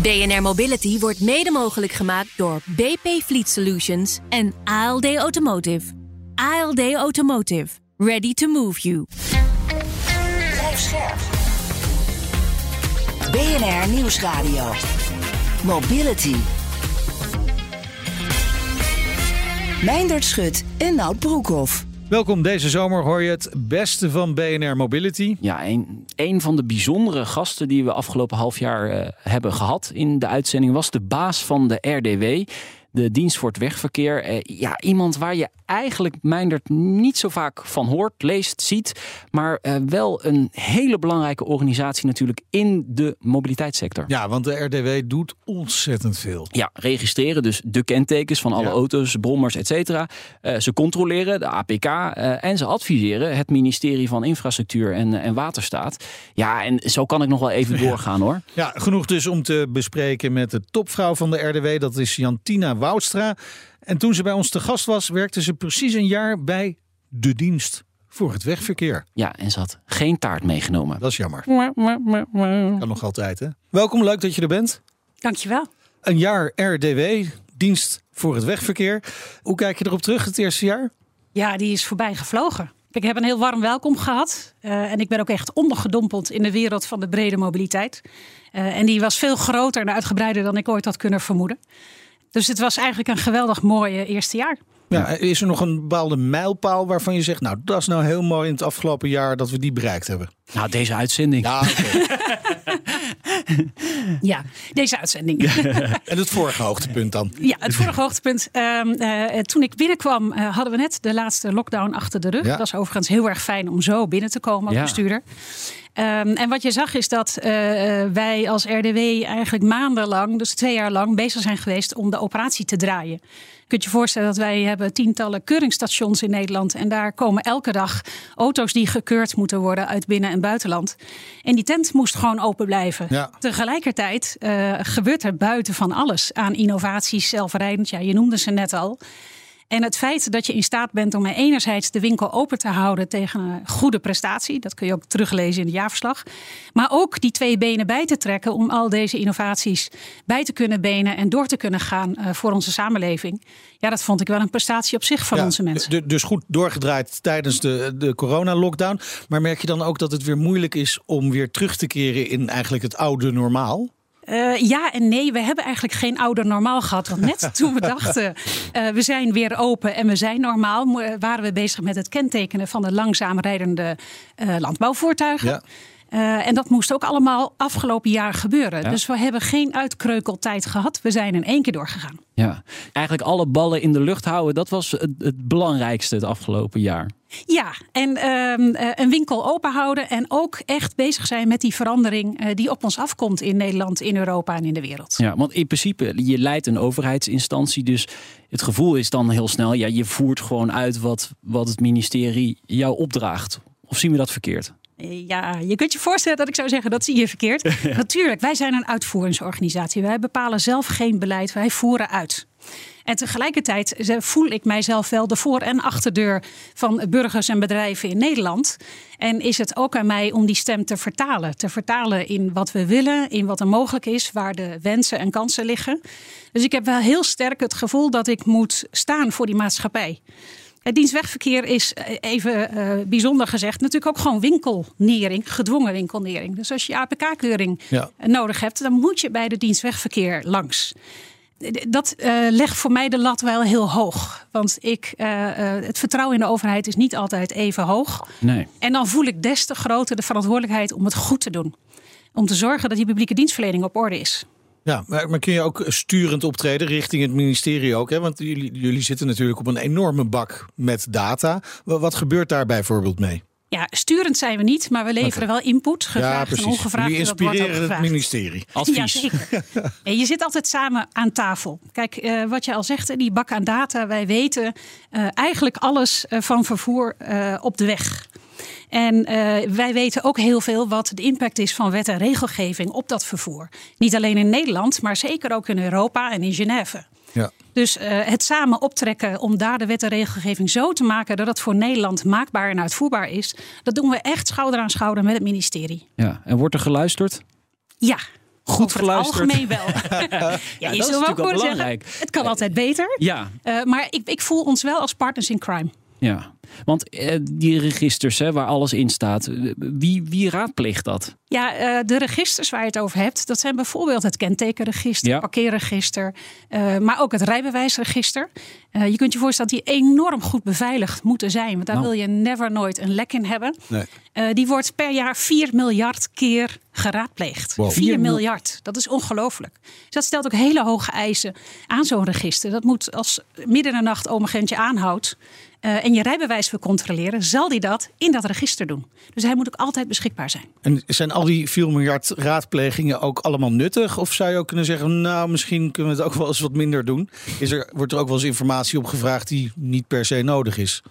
BNR Mobility wordt mede mogelijk gemaakt door BP Fleet Solutions en ALD Automotive. ALD Automotive. Ready to move you. BNR Nieuwsradio. Mobility. Meindert Schut en Nout Broekhoff. Welkom, deze zomer hoor je het beste van BNR Mobility. Ja, een, van de bijzondere gasten die we afgelopen half jaar uh, hebben gehad in de uitzending was de baas van de RDW de dienst voor het wegverkeer. Eh, ja, iemand waar je eigenlijk Meindert niet zo vaak van hoort, leest, ziet. Maar eh, wel een hele belangrijke organisatie natuurlijk in de mobiliteitssector. Ja, want de RDW doet ontzettend veel. Ja, registreren dus de kentekens van alle auto's, brommers, et cetera. Uh, ze controleren de APK uh, en ze adviseren het ministerie van Infrastructuur en, en Waterstaat. Ja, en zo kan ik nog wel even doorgaan hoor. Ja, genoeg dus om te bespreken met de topvrouw van de RDW. Dat is Jantina Woudstra. En toen ze bij ons te gast was, werkte ze precies een jaar bij de dienst voor het wegverkeer. Ja, en ze had geen taart meegenomen. Dat is jammer. Kan nog altijd, hè? Welkom, leuk dat je er bent. Dankjewel. Een jaar RDW, dienst voor het wegverkeer. Hoe kijk je erop terug het eerste jaar? Ja, die is voorbij gevlogen. Ik heb een heel warm welkom gehad. Uh, en ik ben ook echt ondergedompeld in de wereld van de brede mobiliteit. Uh, en die was veel groter en uitgebreider dan ik ooit had kunnen vermoeden. Dus het was eigenlijk een geweldig mooi eerste jaar. Ja, is er nog een bepaalde mijlpaal waarvan je zegt, nou dat is nou heel mooi in het afgelopen jaar dat we die bereikt hebben? Nou, deze uitzending. Ja, okay. ja deze uitzending. en het vorige hoogtepunt dan? Ja, het vorige hoogtepunt. Uh, uh, toen ik binnenkwam uh, hadden we net de laatste lockdown achter de rug. Ja. Dat was overigens heel erg fijn om zo binnen te komen als ja. bestuurder. Um, en wat je zag is dat uh, wij als RDW eigenlijk maandenlang, dus twee jaar lang, bezig zijn geweest om de operatie te draaien. Je kunt je voorstellen dat wij hebben tientallen keuringsstations in Nederland. En daar komen elke dag auto's die gekeurd moeten worden uit binnen- en buitenland. En die tent moest gewoon open blijven. Ja. Tegelijkertijd uh, gebeurt er buiten van alles aan innovaties, zelfrijdend. Ja, je noemde ze net al. En het feit dat je in staat bent om enerzijds de winkel open te houden tegen een goede prestatie, dat kun je ook teruglezen in het jaarverslag, maar ook die twee benen bij te trekken om al deze innovaties bij te kunnen benen en door te kunnen gaan uh, voor onze samenleving. Ja, dat vond ik wel een prestatie op zich van ja, onze mensen. Dus goed doorgedraaid tijdens de, de corona-lockdown. Maar merk je dan ook dat het weer moeilijk is om weer terug te keren in eigenlijk het oude normaal? Uh, ja en nee, we hebben eigenlijk geen ouder normaal gehad. Want net toen we dachten, uh, we zijn weer open en we zijn normaal, waren we bezig met het kentekenen van de langzaam rijdende uh, landbouwvoertuigen. Ja. Uh, en dat moest ook allemaal afgelopen jaar gebeuren. Ja. Dus we hebben geen uitkreukeltijd gehad. We zijn in één keer doorgegaan. Ja, eigenlijk alle ballen in de lucht houden, dat was het, het belangrijkste het afgelopen jaar. Ja, en uh, een winkel open houden en ook echt bezig zijn met die verandering uh, die op ons afkomt in Nederland, in Europa en in de wereld. Ja, want in principe, je leidt een overheidsinstantie, dus het gevoel is dan heel snel, ja, je voert gewoon uit wat, wat het ministerie jou opdraagt. Of zien we dat verkeerd? Ja, je kunt je voorstellen dat ik zou zeggen dat zie je verkeerd. Ja. Natuurlijk, wij zijn een uitvoeringsorganisatie. Wij bepalen zelf geen beleid, wij voeren uit. En tegelijkertijd voel ik mijzelf wel de voor- en achterdeur van burgers en bedrijven in Nederland. En is het ook aan mij om die stem te vertalen. Te vertalen in wat we willen, in wat er mogelijk is, waar de wensen en kansen liggen. Dus ik heb wel heel sterk het gevoel dat ik moet staan voor die maatschappij. Het dienstwegverkeer is even uh, bijzonder gezegd natuurlijk ook gewoon winkelnering, gedwongen winkelnering. Dus als je APK-keuring ja. nodig hebt, dan moet je bij de dienstwegverkeer langs. Dat uh, legt voor mij de lat wel heel hoog. Want ik, uh, het vertrouwen in de overheid is niet altijd even hoog. Nee. En dan voel ik des te groter de verantwoordelijkheid om het goed te doen. Om te zorgen dat die publieke dienstverlening op orde is. Ja, maar, maar, kun je ook sturend optreden richting het ministerie ook? Hè? Want jullie, jullie zitten natuurlijk op een enorme bak met data. Wat, wat gebeurt daar bijvoorbeeld mee? Ja, sturend zijn we niet, maar we leveren okay. wel input. Gevraagd ja, en ongevraagd. Jullie inspireren het ministerie. Advies. Ja, zeker. en je zit altijd samen aan tafel. Kijk, uh, wat je al zegt, die bak aan data. Wij weten uh, eigenlijk alles uh, van vervoer op de weg. En uh, wij weten ook heel veel wat de impact is van wet en regelgeving op dat vervoer. Niet alleen in Nederland, maar zeker ook in Europa en in Genève. Ja. Dus uh, het samen optrekken om daar de wet en regelgeving zo te maken dat het voor Nederland maakbaar en uitvoerbaar is, dat doen we echt schouder aan schouder met het ministerie. Ja, en wordt er geluisterd? Ja, Goed Over het geluisterd. algemeen wel. ja, je dat is zult wel natuurlijk wel kunnen belangrijk. zeggen, het kan altijd beter. Ja, Eh, maar ik, ik voel ons wel als partners in crime. ja. Want eh, die registers hè, waar alles in staat, eh, wie, wie raadpleegt dat? Ja, eh, de registers waar je het over hebt, dat zijn bijvoorbeeld het kentekenregister, Ja. parkeerregister, eh, maar ook het rijbewijsregister. Eh, je kunt je voorstellen dat die enorm goed beveiligd moeten zijn, want daar Nou. wil je never nooit een lek in hebben. Nee. Eh, die wordt per jaar 4 miljard keer geraadpleegd. Wow. 4 Vier mil- miljard, dat is ongelooflijk. Dus dat stelt ook hele hoge eisen aan zo'n register. Dat moet als midden in de nacht oom agentje aanhoudt eh, en je rijbewijs wil controleren, zal die dat in dat register doen. Dus hij moet ook altijd beschikbaar zijn. En zijn al die 4 miljard raadplegingen ook allemaal nuttig? Of zou je ook kunnen zeggen, nou, misschien kunnen we het ook wel eens wat minder doen? Is er, wordt er ook wel eens informatie op gevraagd die niet per se nodig is?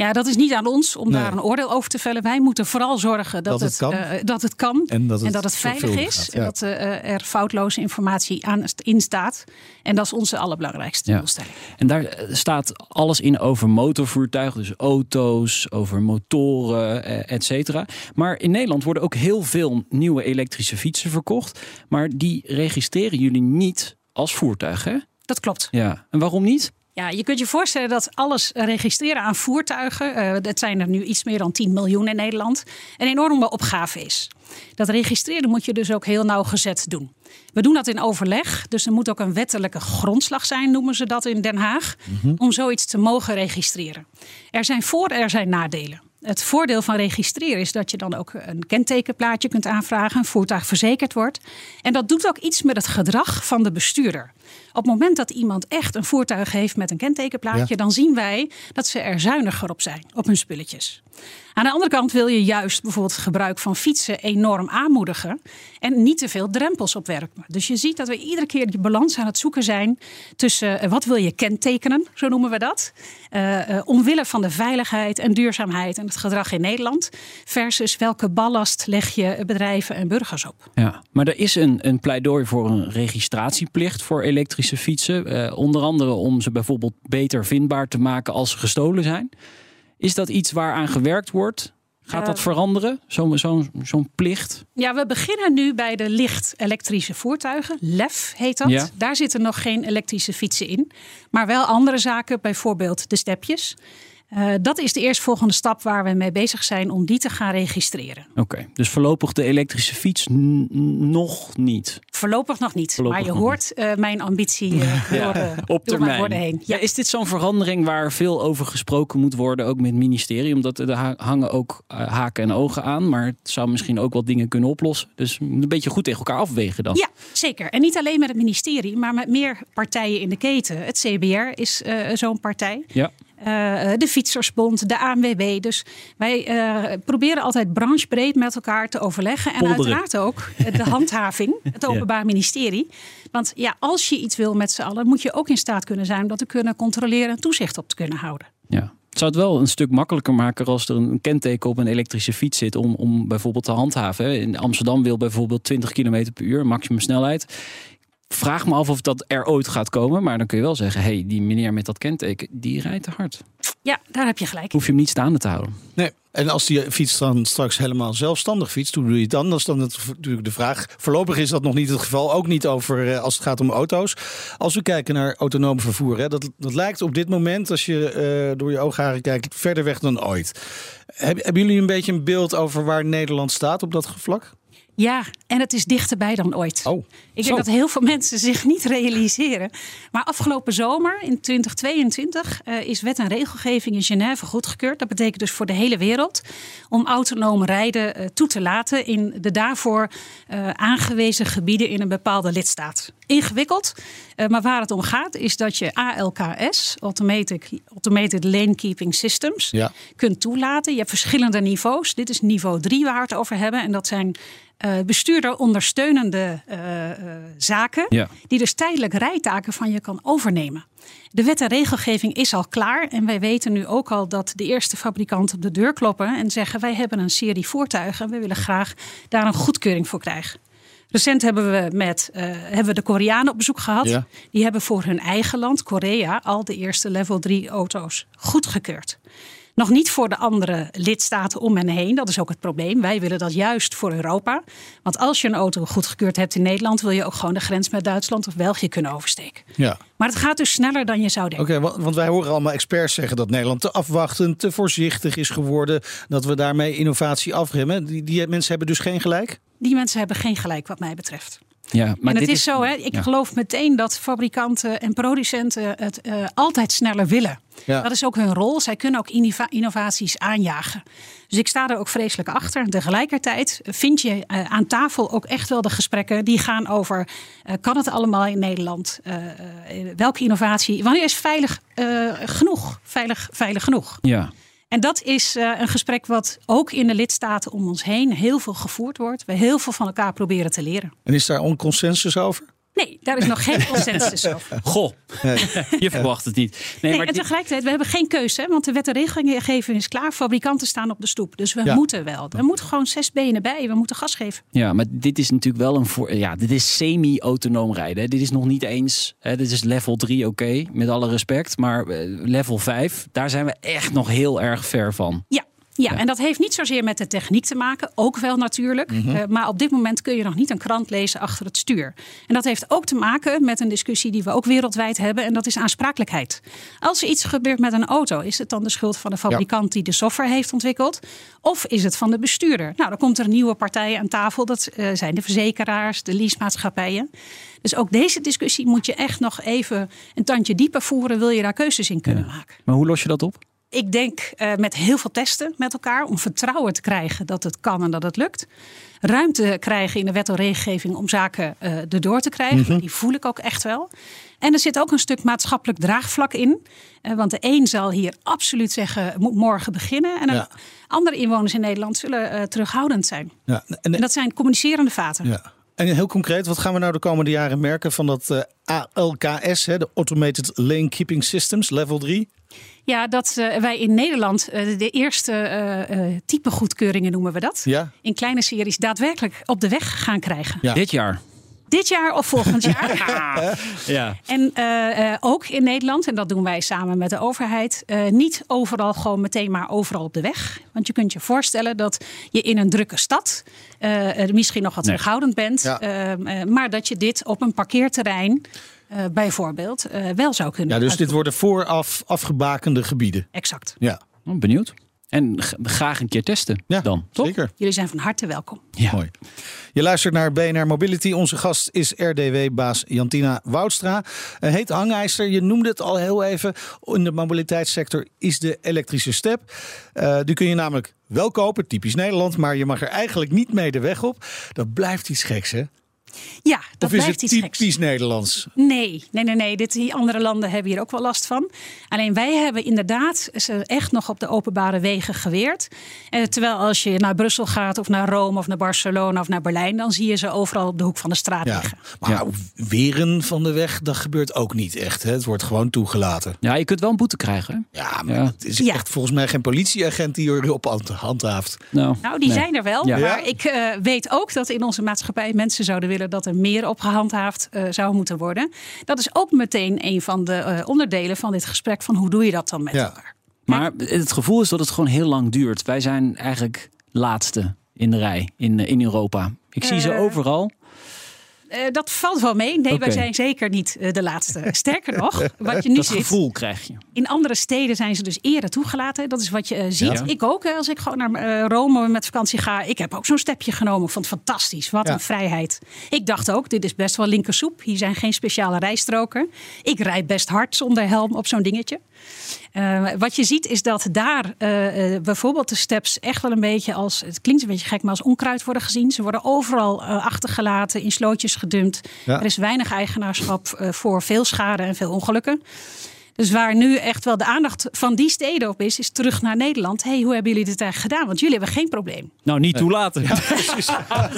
Ja, dat is niet aan ons om Nee. daar een oordeel over te vellen. Wij moeten vooral zorgen dat, Dat het kan. eh, dat het kan. En dat het veilig is. gaat, En dat eh, er foutloze informatie aan, in staat. En dat is onze allerbelangrijkste Ja. doelstelling. En daar eh, staat alles in over motorvoertuigen, dus auto's, over motoren, et cetera. Maar in Nederland worden ook heel veel nieuwe elektrische fietsen verkocht. Maar die registreren jullie niet als voertuig, hè? Dat klopt. Ja. En waarom niet? Ja, je kunt je voorstellen dat alles registreren aan voertuigen, eh dat zijn er nu iets meer dan 10 miljoen in Nederland, een enorme opgave is. Dat registreren moet je dus ook heel nauwgezet doen. We doen dat in overleg, dus er moet ook een wettelijke grondslag zijn, noemen ze dat in Den Haag, om zoiets te mogen registreren. Er zijn voor- er zijn nadelen. Het voordeel van registreren is dat je dan ook een kentekenplaatje kunt aanvragen, een voertuig verzekerd wordt. En dat doet ook iets met het gedrag van de bestuurder. Op het moment dat iemand echt een voertuig heeft met een kentekenplaatje, Ja. dan zien wij dat ze er zuiniger op zijn, op hun spulletjes. Aan de andere kant wil je juist bijvoorbeeld het gebruik van fietsen enorm aanmoedigen en niet te veel drempels opwerpen. Dus je ziet dat we iedere keer die balans aan het zoeken zijn tussen eh, wat wil je kentekenen, zo noemen we dat, eh, eh, omwille van de veiligheid en duurzaamheid en het gedrag in Nederland, versus welke ballast leg je bedrijven en burgers op. Ja, maar er is een, een pleidooi voor een registratieplicht voor elektrische fietsen. Eh, onder andere om ze bijvoorbeeld beter vindbaar te maken als ze gestolen zijn. Is dat iets waaraan gewerkt wordt? Gaat dat Eh, veranderen, zo'n plicht? Ja, we beginnen nu bij de licht elektrische voertuigen. LEF heet dat. Ja. Daar zitten nog geen elektrische fietsen in. Maar wel andere zaken, bijvoorbeeld de stepjes. Eh, dat is de eerstvolgende stap waar we mee bezig zijn om die te gaan registreren. Oké, dus voorlopig de elektrische fiets nog niet. Voorlopig nog niet. Voorlopig maar je hoort eh, mijn ambitie eh, door, eh, op door mijn termijn. woorden heen. Ja, is dit zo'n verandering waar veel over gesproken moet worden, ook met het ministerie? Omdat er ha- hangen ook haken en ogen aan, maar het zou misschien ook wat dingen kunnen oplossen. Dus een beetje goed tegen elkaar afwegen dan. Ja, zeker. En niet alleen met het ministerie, maar met meer partijen in de keten. Het CBR is eh, zo'n partij. Ja. Eh, de Fietsersbond, de ANWB. Dus wij eh, proberen altijd branchebreed met elkaar te overleggen. En Polderen. uiteraard ook de handhaving, het Openbaar Ministerie. Want ja, als je iets wil met z'n allen, moet je ook in staat kunnen zijn om dat te kunnen controleren en toezicht op te kunnen houden. Ja. Het zou het wel een stuk makkelijker maken als er een kenteken op een elektrische fiets zit om, om bijvoorbeeld te handhaven. In Amsterdam wil bijvoorbeeld 20 km per uur, maximum snelheid. Vraag me af of dat er ooit gaat komen, maar dan kun je wel zeggen: hey, die meneer met dat kenteken, die rijdt te hard. Ja, daar heb je gelijk. Hoef je hem niet staande te houden. Nee. En als die fiets dan straks helemaal zelfstandig fietst, hoe doe je het dan? Dat is dan natuurlijk de vraag. Voorlopig is dat nog niet het geval. Ook niet over eh, als het gaat om auto's. Als we kijken naar autonoom vervoer, hè, dat, dat lijkt op dit moment, als je eh, door je oogharen kijkt, verder weg dan ooit. Heb- hebben jullie een beetje een beeld over waar Nederland staat op dat vlak? Ja, en het is dichterbij dan ooit. Oh, Ik Zo. denk dat heel veel mensen zich niet realiseren. Maar afgelopen zomer, in 2022, eh, is wet en regelgeving in Genève goedgekeurd. Dat betekent dus voor de hele wereld om autonoom rijden eh, toe te laten in de daarvoor eh, aangewezen gebieden in een bepaalde lidstaat. Ingewikkeld, maar waar het om gaat is dat je ALKS, Automatic, Automated Lane Keeping Systems, Ja. kunt toelaten. Je hebt verschillende niveaus. Dit is niveau 3 waar we het over hebben. En dat zijn eh, bestuurder ondersteunende eh, eh, zaken. Ja. Die dus tijdelijk rijtaken van je kan overnemen. De wet en regelgeving is al klaar. En wij weten nu ook al dat de eerste fabrikanten op de deur kloppen. En zeggen wij hebben een serie voertuigen. En we willen graag daar een goedkeuring voor krijgen. Recent hebben we, met, hebben we de Koreanen op bezoek gehad. Ja. Die hebben voor hun eigen land, Korea, al de eerste level 3 auto's goedgekeurd. Nog niet voor de andere lidstaten om en heen. Dat is ook het probleem. Wij willen dat juist voor Europa. Want als je een auto goedgekeurd hebt in Nederland, wil je ook gewoon de grens met Duitsland of België kunnen oversteken. Ja. Maar het gaat dus sneller dan je zou denken. Oké, want, want wij horen allemaal experts zeggen dat Nederland te afwachtend, te voorzichtig is geworden. Dat we daarmee innovatie afremmen. Die, die mensen hebben dus geen gelijk? Die mensen hebben geen gelijk wat mij betreft. Ja, maar en het dit is, zo, hè? ik ja. geloof meteen dat fabrikanten en producenten het eh, altijd sneller willen. Ja. Dat is ook hun rol. Zij kunnen ook innova- innovaties aanjagen. Dus ik sta er ook vreselijk achter. Tegelijkertijd vind je eh, aan tafel ook echt wel de gesprekken die gaan over: eh, kan het allemaal in Nederland? Welke innovatie? Wanneer is veilig genoeg? Veilig, veilig genoeg? Ja. En dat is eh, een gesprek wat ook in de lidstaten om ons heen heel veel gevoerd wordt. We heel veel van elkaar proberen te leren. En is daar onconsensus over? Nee, daar is nog geen consensus over. Goh, je verwacht het niet. Nee, Nee, maar en tegelijkertijd, we hebben geen keuze. hè, Want de wet en regelgeving is klaar. Fabrikanten staan op de stoep. Dus we Ja. moeten wel. We moeten gewoon zes benen bij. We moeten gas geven. Ja, maar dit is natuurlijk wel een voor. Ja, dit is semi-autonoom rijden. Dit is nog niet eens. Hè, dit is level 3, oké, met alle respect. Maar eh, level 5, daar zijn we echt nog heel erg ver van. Ja. Ja, en dat heeft niet zozeer met de techniek te maken, ook wel natuurlijk. Eh, maar op dit moment kun je nog niet een krant lezen achter het stuur. En dat heeft ook te maken met een discussie die we ook wereldwijd hebben, en dat is aansprakelijkheid. Als er iets gebeurt met een auto, is het dan de schuld van de fabrikant die de software heeft ontwikkeld? Of is het van de bestuurder? Nou, dan komt er een nieuwe partij aan tafel. Dat eh, zijn de verzekeraars, de leasemaatschappijen. Dus ook deze discussie moet je echt nog even een tandje dieper voeren, wil je daar keuzes in kunnen maken. Maar hoe los je dat op? Ik denk eh, met heel veel testen met elkaar om vertrouwen te krijgen dat het kan en dat het lukt. Ruimte krijgen in de wet en regelgeving om zaken eh erdoor te krijgen. Die voel ik ook echt wel. En er zit ook een stuk maatschappelijk draagvlak in. Eh, want de een zal hier absoluut zeggen, het moet morgen beginnen. En Ja. andere inwoners in Nederland zullen terughoudend zijn. Ja. En, En dat zijn communicerende vaten. ja. en heel concreet, wat gaan we nou de komende jaren merken van dat ALKS, hè, de Automated Lane Keeping Systems, level 3? Ja, dat eh, wij in Nederland eh, de eerste eh, eh, type goedkeuringen noemen we dat. Ja. In kleine series daadwerkelijk op de weg gaan krijgen. Ja. Dit jaar. Dit jaar of volgend jaar. Ja. En eh, eh, ook in Nederland, en dat doen wij samen met de overheid, eh, niet overal gewoon meteen maar overal op de weg. Want je kunt je voorstellen dat je in een drukke stad misschien nog wat Nee. terughoudend bent, Ja. eh, eh, maar dat je dit op een parkeerterrein eh, bijvoorbeeld eh, wel zou kunnen. Ja, dus dit worden vooraf afgebakende gebieden. Exact. Ja, Oh, benieuwd. En graag een keer testen ja dan, toch? zeker. Jullie zijn van harte welkom. Ja. Mooi. Je luistert naar BNR Mobility. Onze gast is RDW-baas Jantina Woudstra. Uh, heet hangijzer, je noemde het al heel even. In de mobiliteitssector is de elektrische step. Eh, die kun je namelijk wel kopen, typisch Nederland. Maar je mag er eigenlijk niet mee de weg op. Dat blijft iets geks, hè? Ja, dat of is blijft het iets geks. typisch Nederlands? Nee, nee, nee, nee. Dit, die andere landen hebben hier ook wel last van. Alleen wij hebben inderdaad ze echt nog op de openbare wegen geweerd. Eh, terwijl als je naar Brussel gaat of naar Rome of naar Barcelona of naar Berlijn, dan zie je ze overal op de hoek van de straat Ja. liggen. Maar Ja. weren van de weg, dat gebeurt ook niet echt. Hè? Het wordt gewoon toegelaten. Ja, je kunt wel een boete krijgen. Ja, maar Ja. het is Ja. echt volgens mij geen politieagent die erop hand- handhaaft. Nou, Nou, die nee. zijn er wel. Ja. Maar ik eh, weet ook dat in onze maatschappij mensen zouden willen dat er meer op gehandhaafd eh, zou moeten worden. Dat is ook meteen een van de eh, onderdelen van dit gesprek van hoe doe je dat dan met Ja. elkaar. Maar het gevoel is dat het gewoon heel lang duurt. Wij zijn eigenlijk laatste in de rij in, in Europa. Ik zie ze Eh, overal. Eh, dat valt wel mee. Nee, wij zijn zeker niet eh, de laatste. Sterker nog, wat je nu Dat ziet. gevoel krijg je. In andere steden zijn ze dus eerder toegelaten. Dat is wat je eh, ziet. Ja. Ik ook, als ik gewoon naar Rome met vakantie ga. Ik heb ook zo'n stepje genomen. Ik vond het fantastisch. Wat Ja. een vrijheid. Ik dacht ook, dit is best wel linkersoep. Hier zijn geen speciale rijstroken. Ik rijd best hard zonder helm op zo'n dingetje. Wat je ziet is dat daar bijvoorbeeld de steps echt wel een beetje als, het klinkt een beetje gek, maar als onkruid worden gezien. Ze worden overal achtergelaten, in slootjes gedumpt. Ja. Er is weinig eigenaarschap eh, voor veel schade en veel ongelukken. Dus waar nu echt wel de aandacht van die steden op is, is terug naar Nederland. hey, hoe hebben jullie dit eigenlijk gedaan? Want jullie hebben geen probleem. Nou, niet toelaten. Precies.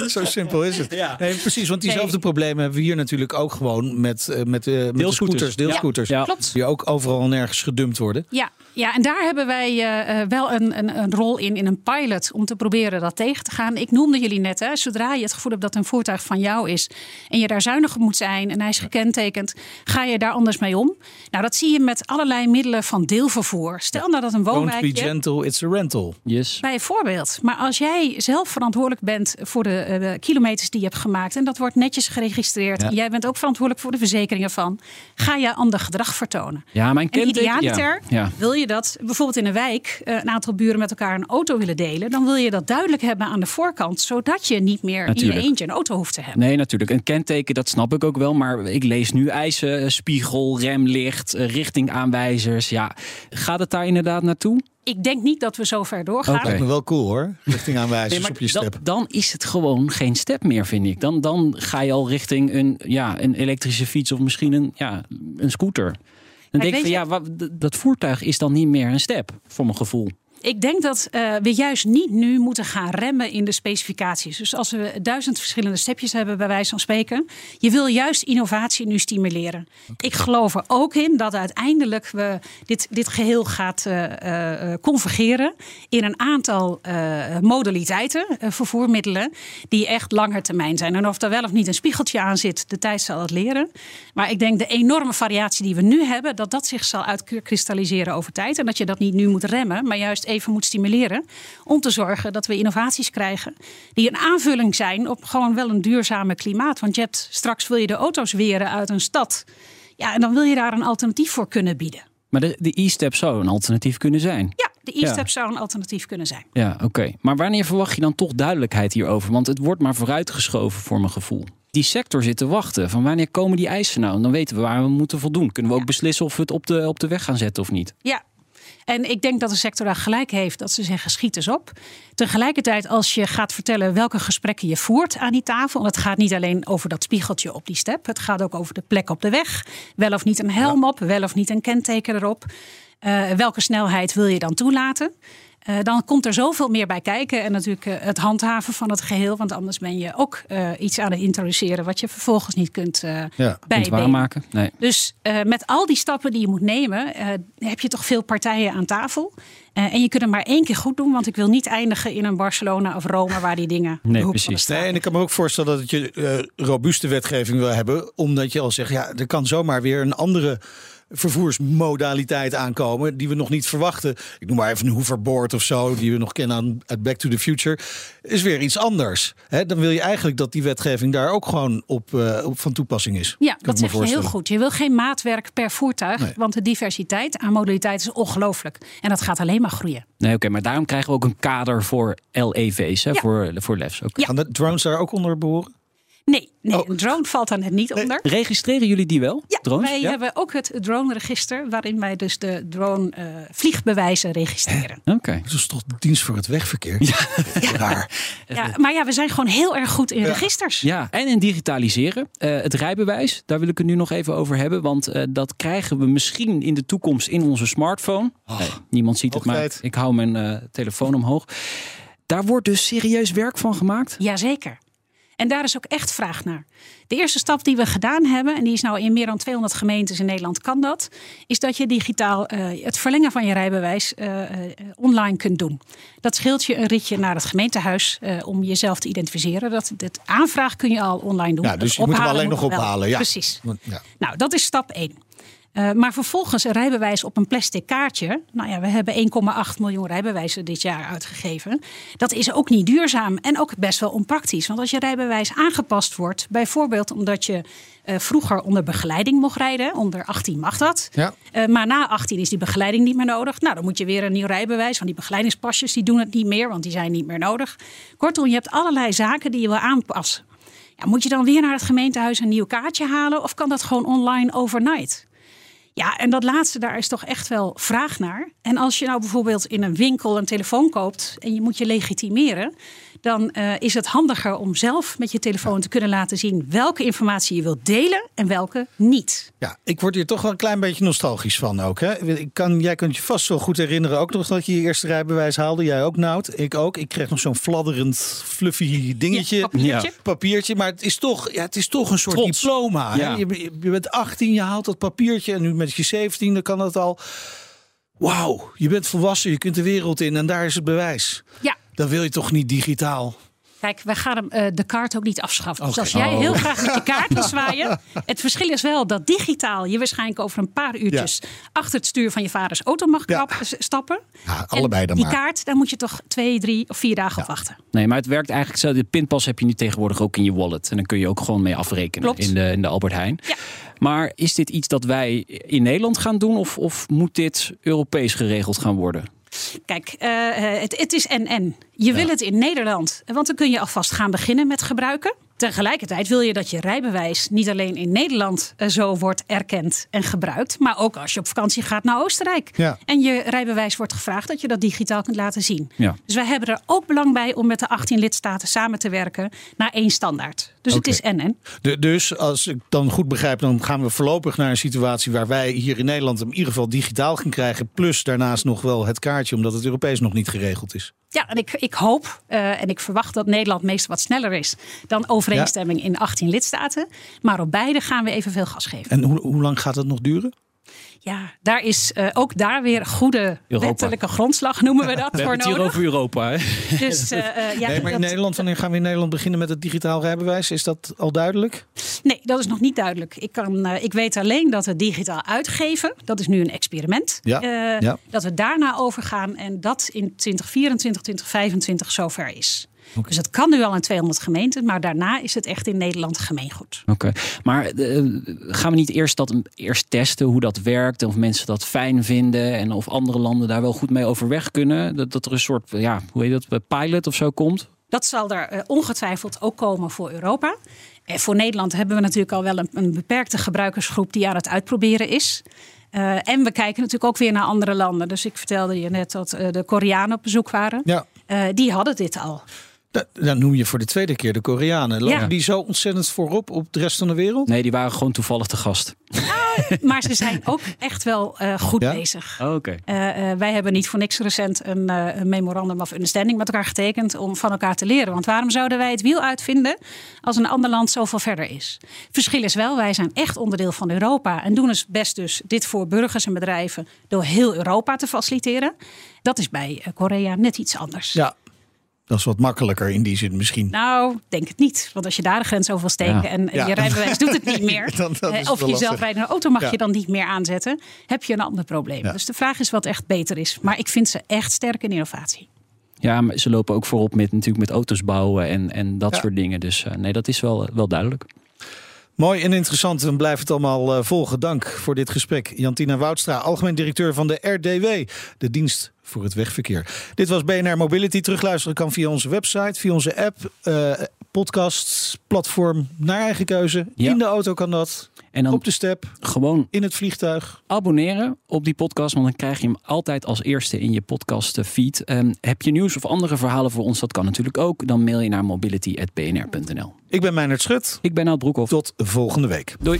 Zo simpel is het. Ja. Nee, precies, want diezelfde Nee. problemen hebben we hier natuurlijk ook gewoon met, eh, met, eh, met de Deelscooters. scooters, deelscooters. Ja. Klopt. Die ook overal nergens gedumpt worden. Ja, ja en daar hebben wij eh, eh, wel een, een, een rol in, in een pilot, om te proberen dat tegen te gaan. Ik noemde jullie net, hè, zodra je het gevoel hebt dat een voertuig van jou is en je daar zuinig op moet zijn en hij is gekentekend, ga je daar anders mee om. Nou, dat zie je met met allerlei middelen van deelvervoer. Stel nou dat een Don't be gentle, it's a rental. Yes. Bijvoorbeeld. Maar als jij zelf verantwoordelijk bent voor de, eh, de kilometers die je hebt gemaakt. en dat wordt netjes geregistreerd. Ja. en jij bent ook verantwoordelijk voor de verzekeringen van. ga je ander gedrag vertonen. Ja, mijn En kenteken... idealiter ja. Ja. wil je dat bijvoorbeeld in een wijk. eh, een aantal buren met elkaar een auto willen delen. dan wil je dat duidelijk hebben aan de voorkant. zodat je niet meer in Natuurlijk. je eentje een auto hoeft te hebben. Nee, natuurlijk. Een kenteken, dat snap ik ook wel. Maar ik lees nu eisen, eh, spiegel, remlicht, eh, richtingaanwijzers. Ja, gaat het daar inderdaad naartoe? Ik denk niet dat we zo ver doorgaan. Oké. Lijkt me wel cool hoor. Richting aanwijzers Nee, op je dan, step. dan is het gewoon geen step meer, vind ik. Dan, dan ga je al richting een, ja, een elektrische fiets of misschien een, ja, een scooter. Dan denk ik weet van ja, wat- dat voertuig is dan niet meer een step, voor mijn gevoel. Ik denk dat eh, we juist niet nu moeten gaan remmen in de specificaties. Dus als we duizend verschillende stepjes hebben, bij wijze van spreken. Je wil juist innovatie nu stimuleren. Ik geloof er ook in dat uiteindelijk we dit, dit geheel gaat eh, eh, convergeren in een aantal modaliteiten, vervoermiddelen, die echt langer termijn zijn. En of daar wel of niet een spiegeltje aan zit, de tijd zal het leren. Maar ik denk de enorme variatie die we nu hebben, dat dat zich zal uitkristalliseren over tijd. En dat je dat niet nu moet remmen, maar juist even moet stimuleren. Om te zorgen dat we innovaties krijgen die een aanvulling zijn op gewoon wel een duurzame klimaat. Want je hebt straks wil je de auto's weren uit een stad. Ja, en dan wil je daar een alternatief voor kunnen bieden. Maar de, de e-step zou een alternatief kunnen zijn. Ja, de e-step zou een alternatief kunnen zijn. Ja, oké. Maar wanneer verwacht je dan toch duidelijkheid hierover? Want het wordt maar vooruitgeschoven voor mijn gevoel. Die sector zit te wachten. Van wanneer komen die eisen nou? En dan weten we waar we moeten voldoen. Kunnen we ook beslissen of we het op de, op de weg gaan zetten of niet? Ja. En ik denk dat de sector daar gelijk heeft dat ze zeggen schiet eens op. Tegelijkertijd als je gaat vertellen welke gesprekken je voert aan die tafel. Want het gaat niet alleen over dat spiegeltje op die step. Het gaat ook over de plek op de weg. Wel of niet een helm op, wel of niet een kenteken erop. Eh, welke snelheid wil je dan toelaten? Eh, dan komt er zoveel meer bij kijken. En natuurlijk eh, het handhaven van het geheel. Want anders ben je ook eh, iets aan het introduceren wat je vervolgens niet kunt eh Ja. Waarmaken? Nee. Dus eh, met al die stappen die je moet nemen, eh, heb je toch veel partijen aan tafel. Eh, en je kunt het maar één keer goed doen, want ik wil niet eindigen in een Barcelona of Rome waar die dingen. Nee, precies. Nee, en ik kan me ook voorstellen dat je eh, robuuste wetgeving wil hebben. Omdat je al zegt, ja, er kan zomaar weer een andere vervoersmodaliteit aankomen die we nog niet verwachten. Ik noem maar even een hoverboard of zo, die we nog kennen aan uit Back to the Future. Is weer iets anders. Hè, dan wil je eigenlijk dat die wetgeving daar ook gewoon op, eh, op van toepassing is. Ja, dat zeg je heel goed. Je wil geen maatwerk per voertuig, Nee. want de diversiteit aan modaliteit is ongelooflijk. En dat gaat alleen maar groeien. Nee, oké. maar daarom krijgen we ook een kader voor LEV's, hè, Ja. voor, voor LEV's. Ja. Gaan de drones daar ook onder behoren? Nee, nee Oh. een drone valt daar net niet onder. Registreren jullie die wel? Ja, drones? wij hebben ook het drone-register, waarin wij dus de drone-vliegbewijzen registreren. Oké. Dat is toch de dienst voor het wegverkeer? Ja. Raar. Ja, maar ja, we zijn gewoon heel erg goed in registers. Ja, en in digitaliseren. Eh, het rijbewijs, daar wil ik het nu nog even over hebben. Want eh, dat krijgen we misschien in de toekomst in onze smartphone. Nee, niemand ziet het, maar ik hou mijn eh, telefoon omhoog. Daar wordt dus serieus werk van gemaakt. Jazeker. En daar is ook echt vraag naar. De eerste stap die we gedaan hebben, en die is nou in meer dan 200 gemeentes in Nederland kan dat, is dat je digitaal eh, het verlengen van je rijbewijs eh, eh, online kunt doen. Dat scheelt je een ritje naar het gemeentehuis eh, om jezelf te identificeren. Dat, dat aanvraag kun je al online doen. Ja, dus je moet hem alleen nog ophalen. Ja. Precies. Ja. Nou, dat is stap 1. Eh, maar vervolgens een rijbewijs op een plastic kaartje. Nou ja, we hebben 1,8 miljoen rijbewijzen dit jaar uitgegeven. Dat is ook niet duurzaam en ook best wel onpraktisch. Want als je rijbewijs aangepast wordt, bijvoorbeeld omdat je eh, vroeger onder begeleiding mocht rijden, onder 18 mag dat. Ja. Eh, maar na 18 is die begeleiding niet meer nodig. Nou, dan moet je weer een nieuw rijbewijs. Want die begeleidingspasjes die doen het niet meer, want die zijn niet meer nodig. Kortom, je hebt allerlei zaken die je wil aanpassen. Ja, moet je dan weer naar het gemeentehuis een nieuw kaartje halen? Of kan dat gewoon online overnight? Ja, en dat laatste, daar is toch echt wel vraag naar. En als je nou bijvoorbeeld in een winkel een telefoon koopt en je moet je legitimeren, dan eh, is het handiger om zelf met je telefoon te kunnen laten zien welke informatie je wilt delen en welke niet. Ja, ik word hier toch wel een klein beetje nostalgisch van ook. Hè? Ik kan, jij kunt je vast wel goed herinneren ook nog dat je je eerste rijbewijs haalde. Jij ook, Nout. Ik ook. Ik kreeg nog zo'n fladderend, fluffy dingetje. Ja, papiertje. Ja. Papiertje, maar het is toch, ja, het is toch een soort Trots. diploma. hè? Ja. Je, je bent 18, je haalt dat papiertje en nu met je 17, dan kan dat al. Wauw, je bent volwassen, je kunt de wereld in en daar is het bewijs. Ja, Dan wil je toch niet digitaal. Kijk, wij gaan hem, eh, de kaart ook niet afschaffen. Dus als jij Oh. heel graag met je kaart wil zwaaien. Het verschil is wel dat digitaal je waarschijnlijk over een paar uurtjes achter het stuur van je vaders auto mag Ja. stappen. Ja, allebei En dan die maar. kaart, daar moet je toch twee, drie of vier dagen op wachten. Nee, maar het werkt eigenlijk zo. De pinpas heb je nu tegenwoordig ook in je wallet. En dan kun je ook gewoon mee afrekenen Klopt. in de, in de Albert Heijn. Ja. Maar is dit iets dat wij in Nederland gaan doen? Of, of moet dit Europees geregeld gaan worden? Kijk, eh, het, het is en-en. Je wil het in Nederland, want dan kun je alvast gaan beginnen met gebruiken. Tegelijkertijd wil je dat je rijbewijs niet alleen in Nederland eh, zo wordt erkend en gebruikt, maar ook als je op vakantie gaat naar Oostenrijk. Ja. En je rijbewijs wordt gevraagd dat je dat digitaal kunt laten zien. Ja. Dus wij hebben er ook belang bij om met de 18 lidstaten samen te werken naar één standaard. Dus het is en-en. De- dus als ik dan goed begrijp, dan gaan we voorlopig naar een situatie waar wij hier in Nederland hem in ieder geval digitaal gaan krijgen. Plus daarnaast nog wel het kaartje, omdat het Europees nog niet geregeld is. Ja, en ik, ik hoop eh, en ik verwacht dat Nederland meestal wat sneller is dan overeenstemming in 18 lidstaten. Maar op beide gaan we evenveel gas geven. En hoe, hoe lang gaat het nog duren? Ja, daar is eh, ook daar weer goede Europa. wettelijke grondslag, noemen we dat, We voor hebben het hier nodig. over Europa. Hè? Dus, eh, eh, ja, nee, maar in dat- Nederland, wanneer gaan we in Nederland beginnen met het digitaal rijbewijs? Is dat al duidelijk? Nee, dat is nog niet duidelijk. Ik, kan, eh, ik weet alleen dat we digitaal uitgeven, dat is nu een experiment, Ja, eh, ja. dat we daarna overgaan en dat in 2024, 2025 zover is. Dus het kan nu al in 200 gemeenten, maar daarna is het echt in Nederland gemeengoed. Oké, maar eh, gaan we niet eerst dat eerst testen hoe dat werkt en of mensen dat fijn vinden en of andere landen daar wel goed mee overweg kunnen? Dat, dat er een soort, ja, hoe heet dat, pilot of zo komt? Dat zal er eh, ongetwijfeld ook komen voor Europa. En voor Nederland hebben we natuurlijk al wel een, een beperkte gebruikersgroep die aan het uitproberen is. Eh, en we kijken natuurlijk ook weer naar andere landen. Dus ik vertelde je net dat eh, de Koreanen op bezoek waren. Ja. Eh, die hadden dit al. Da- Dan noem je voor de tweede keer de Koreanen. Lopen Ja. die zo ontzettend voorop op de rest van de wereld? Nee, die waren gewoon toevallig te gast. Maar ze zijn ook echt wel eh, goed Ja? bezig. Oké. Eh, eh, wij hebben niet voor niks recent een, eh, een memorandum of understanding met elkaar getekend om van elkaar te leren. Want waarom zouden wij het wiel uitvinden als een ander land zoveel verder is? Verschil is wel, wij zijn echt onderdeel van Europa en doen het best dus dit voor burgers en bedrijven door heel Europa te faciliteren. Dat is bij Korea net iets anders. Ja, dat is wat makkelijker in die zin misschien. Nou, denk het niet. Want als je daar de grens over wil steken Ja. en Ja. je rijbewijs doet het niet meer. Dan- dat eh, is of je zelf lastig. rijdende auto mag Ja. je dan niet meer aanzetten. Heb je een ander probleem. Ja. Dus de vraag is wat echt beter is. Maar ik vind ze echt sterk in innovatie. Ja, maar ze lopen ook voorop met natuurlijk met auto's bouwen en, en dat Ja. soort dingen. Dus eh, nee, dat is wel, wel duidelijk. Mooi en interessant. We blijven het allemaal eh, volgen. Dank voor dit gesprek. Jantina Woudstra, algemeen directeur van de RDW, de dienst voor het wegverkeer. Dit was BNR Mobility. Terugluisteren kan via onze website, via onze app, eh podcast, platform, naar eigen keuze. Ja. In de auto kan dat, En dan op de step, gewoon in het vliegtuig. abonneren op die podcast, want dan krijg je hem altijd als eerste in je podcast eh, feed. Ehm, heb je nieuws of andere verhalen voor ons? Dat kan natuurlijk ook. Dan mail je naar mobility.bnr.nl. Ik ben Meijnerd Schut. Ik ben Nout Broekhoff. Tot volgende week. Doei.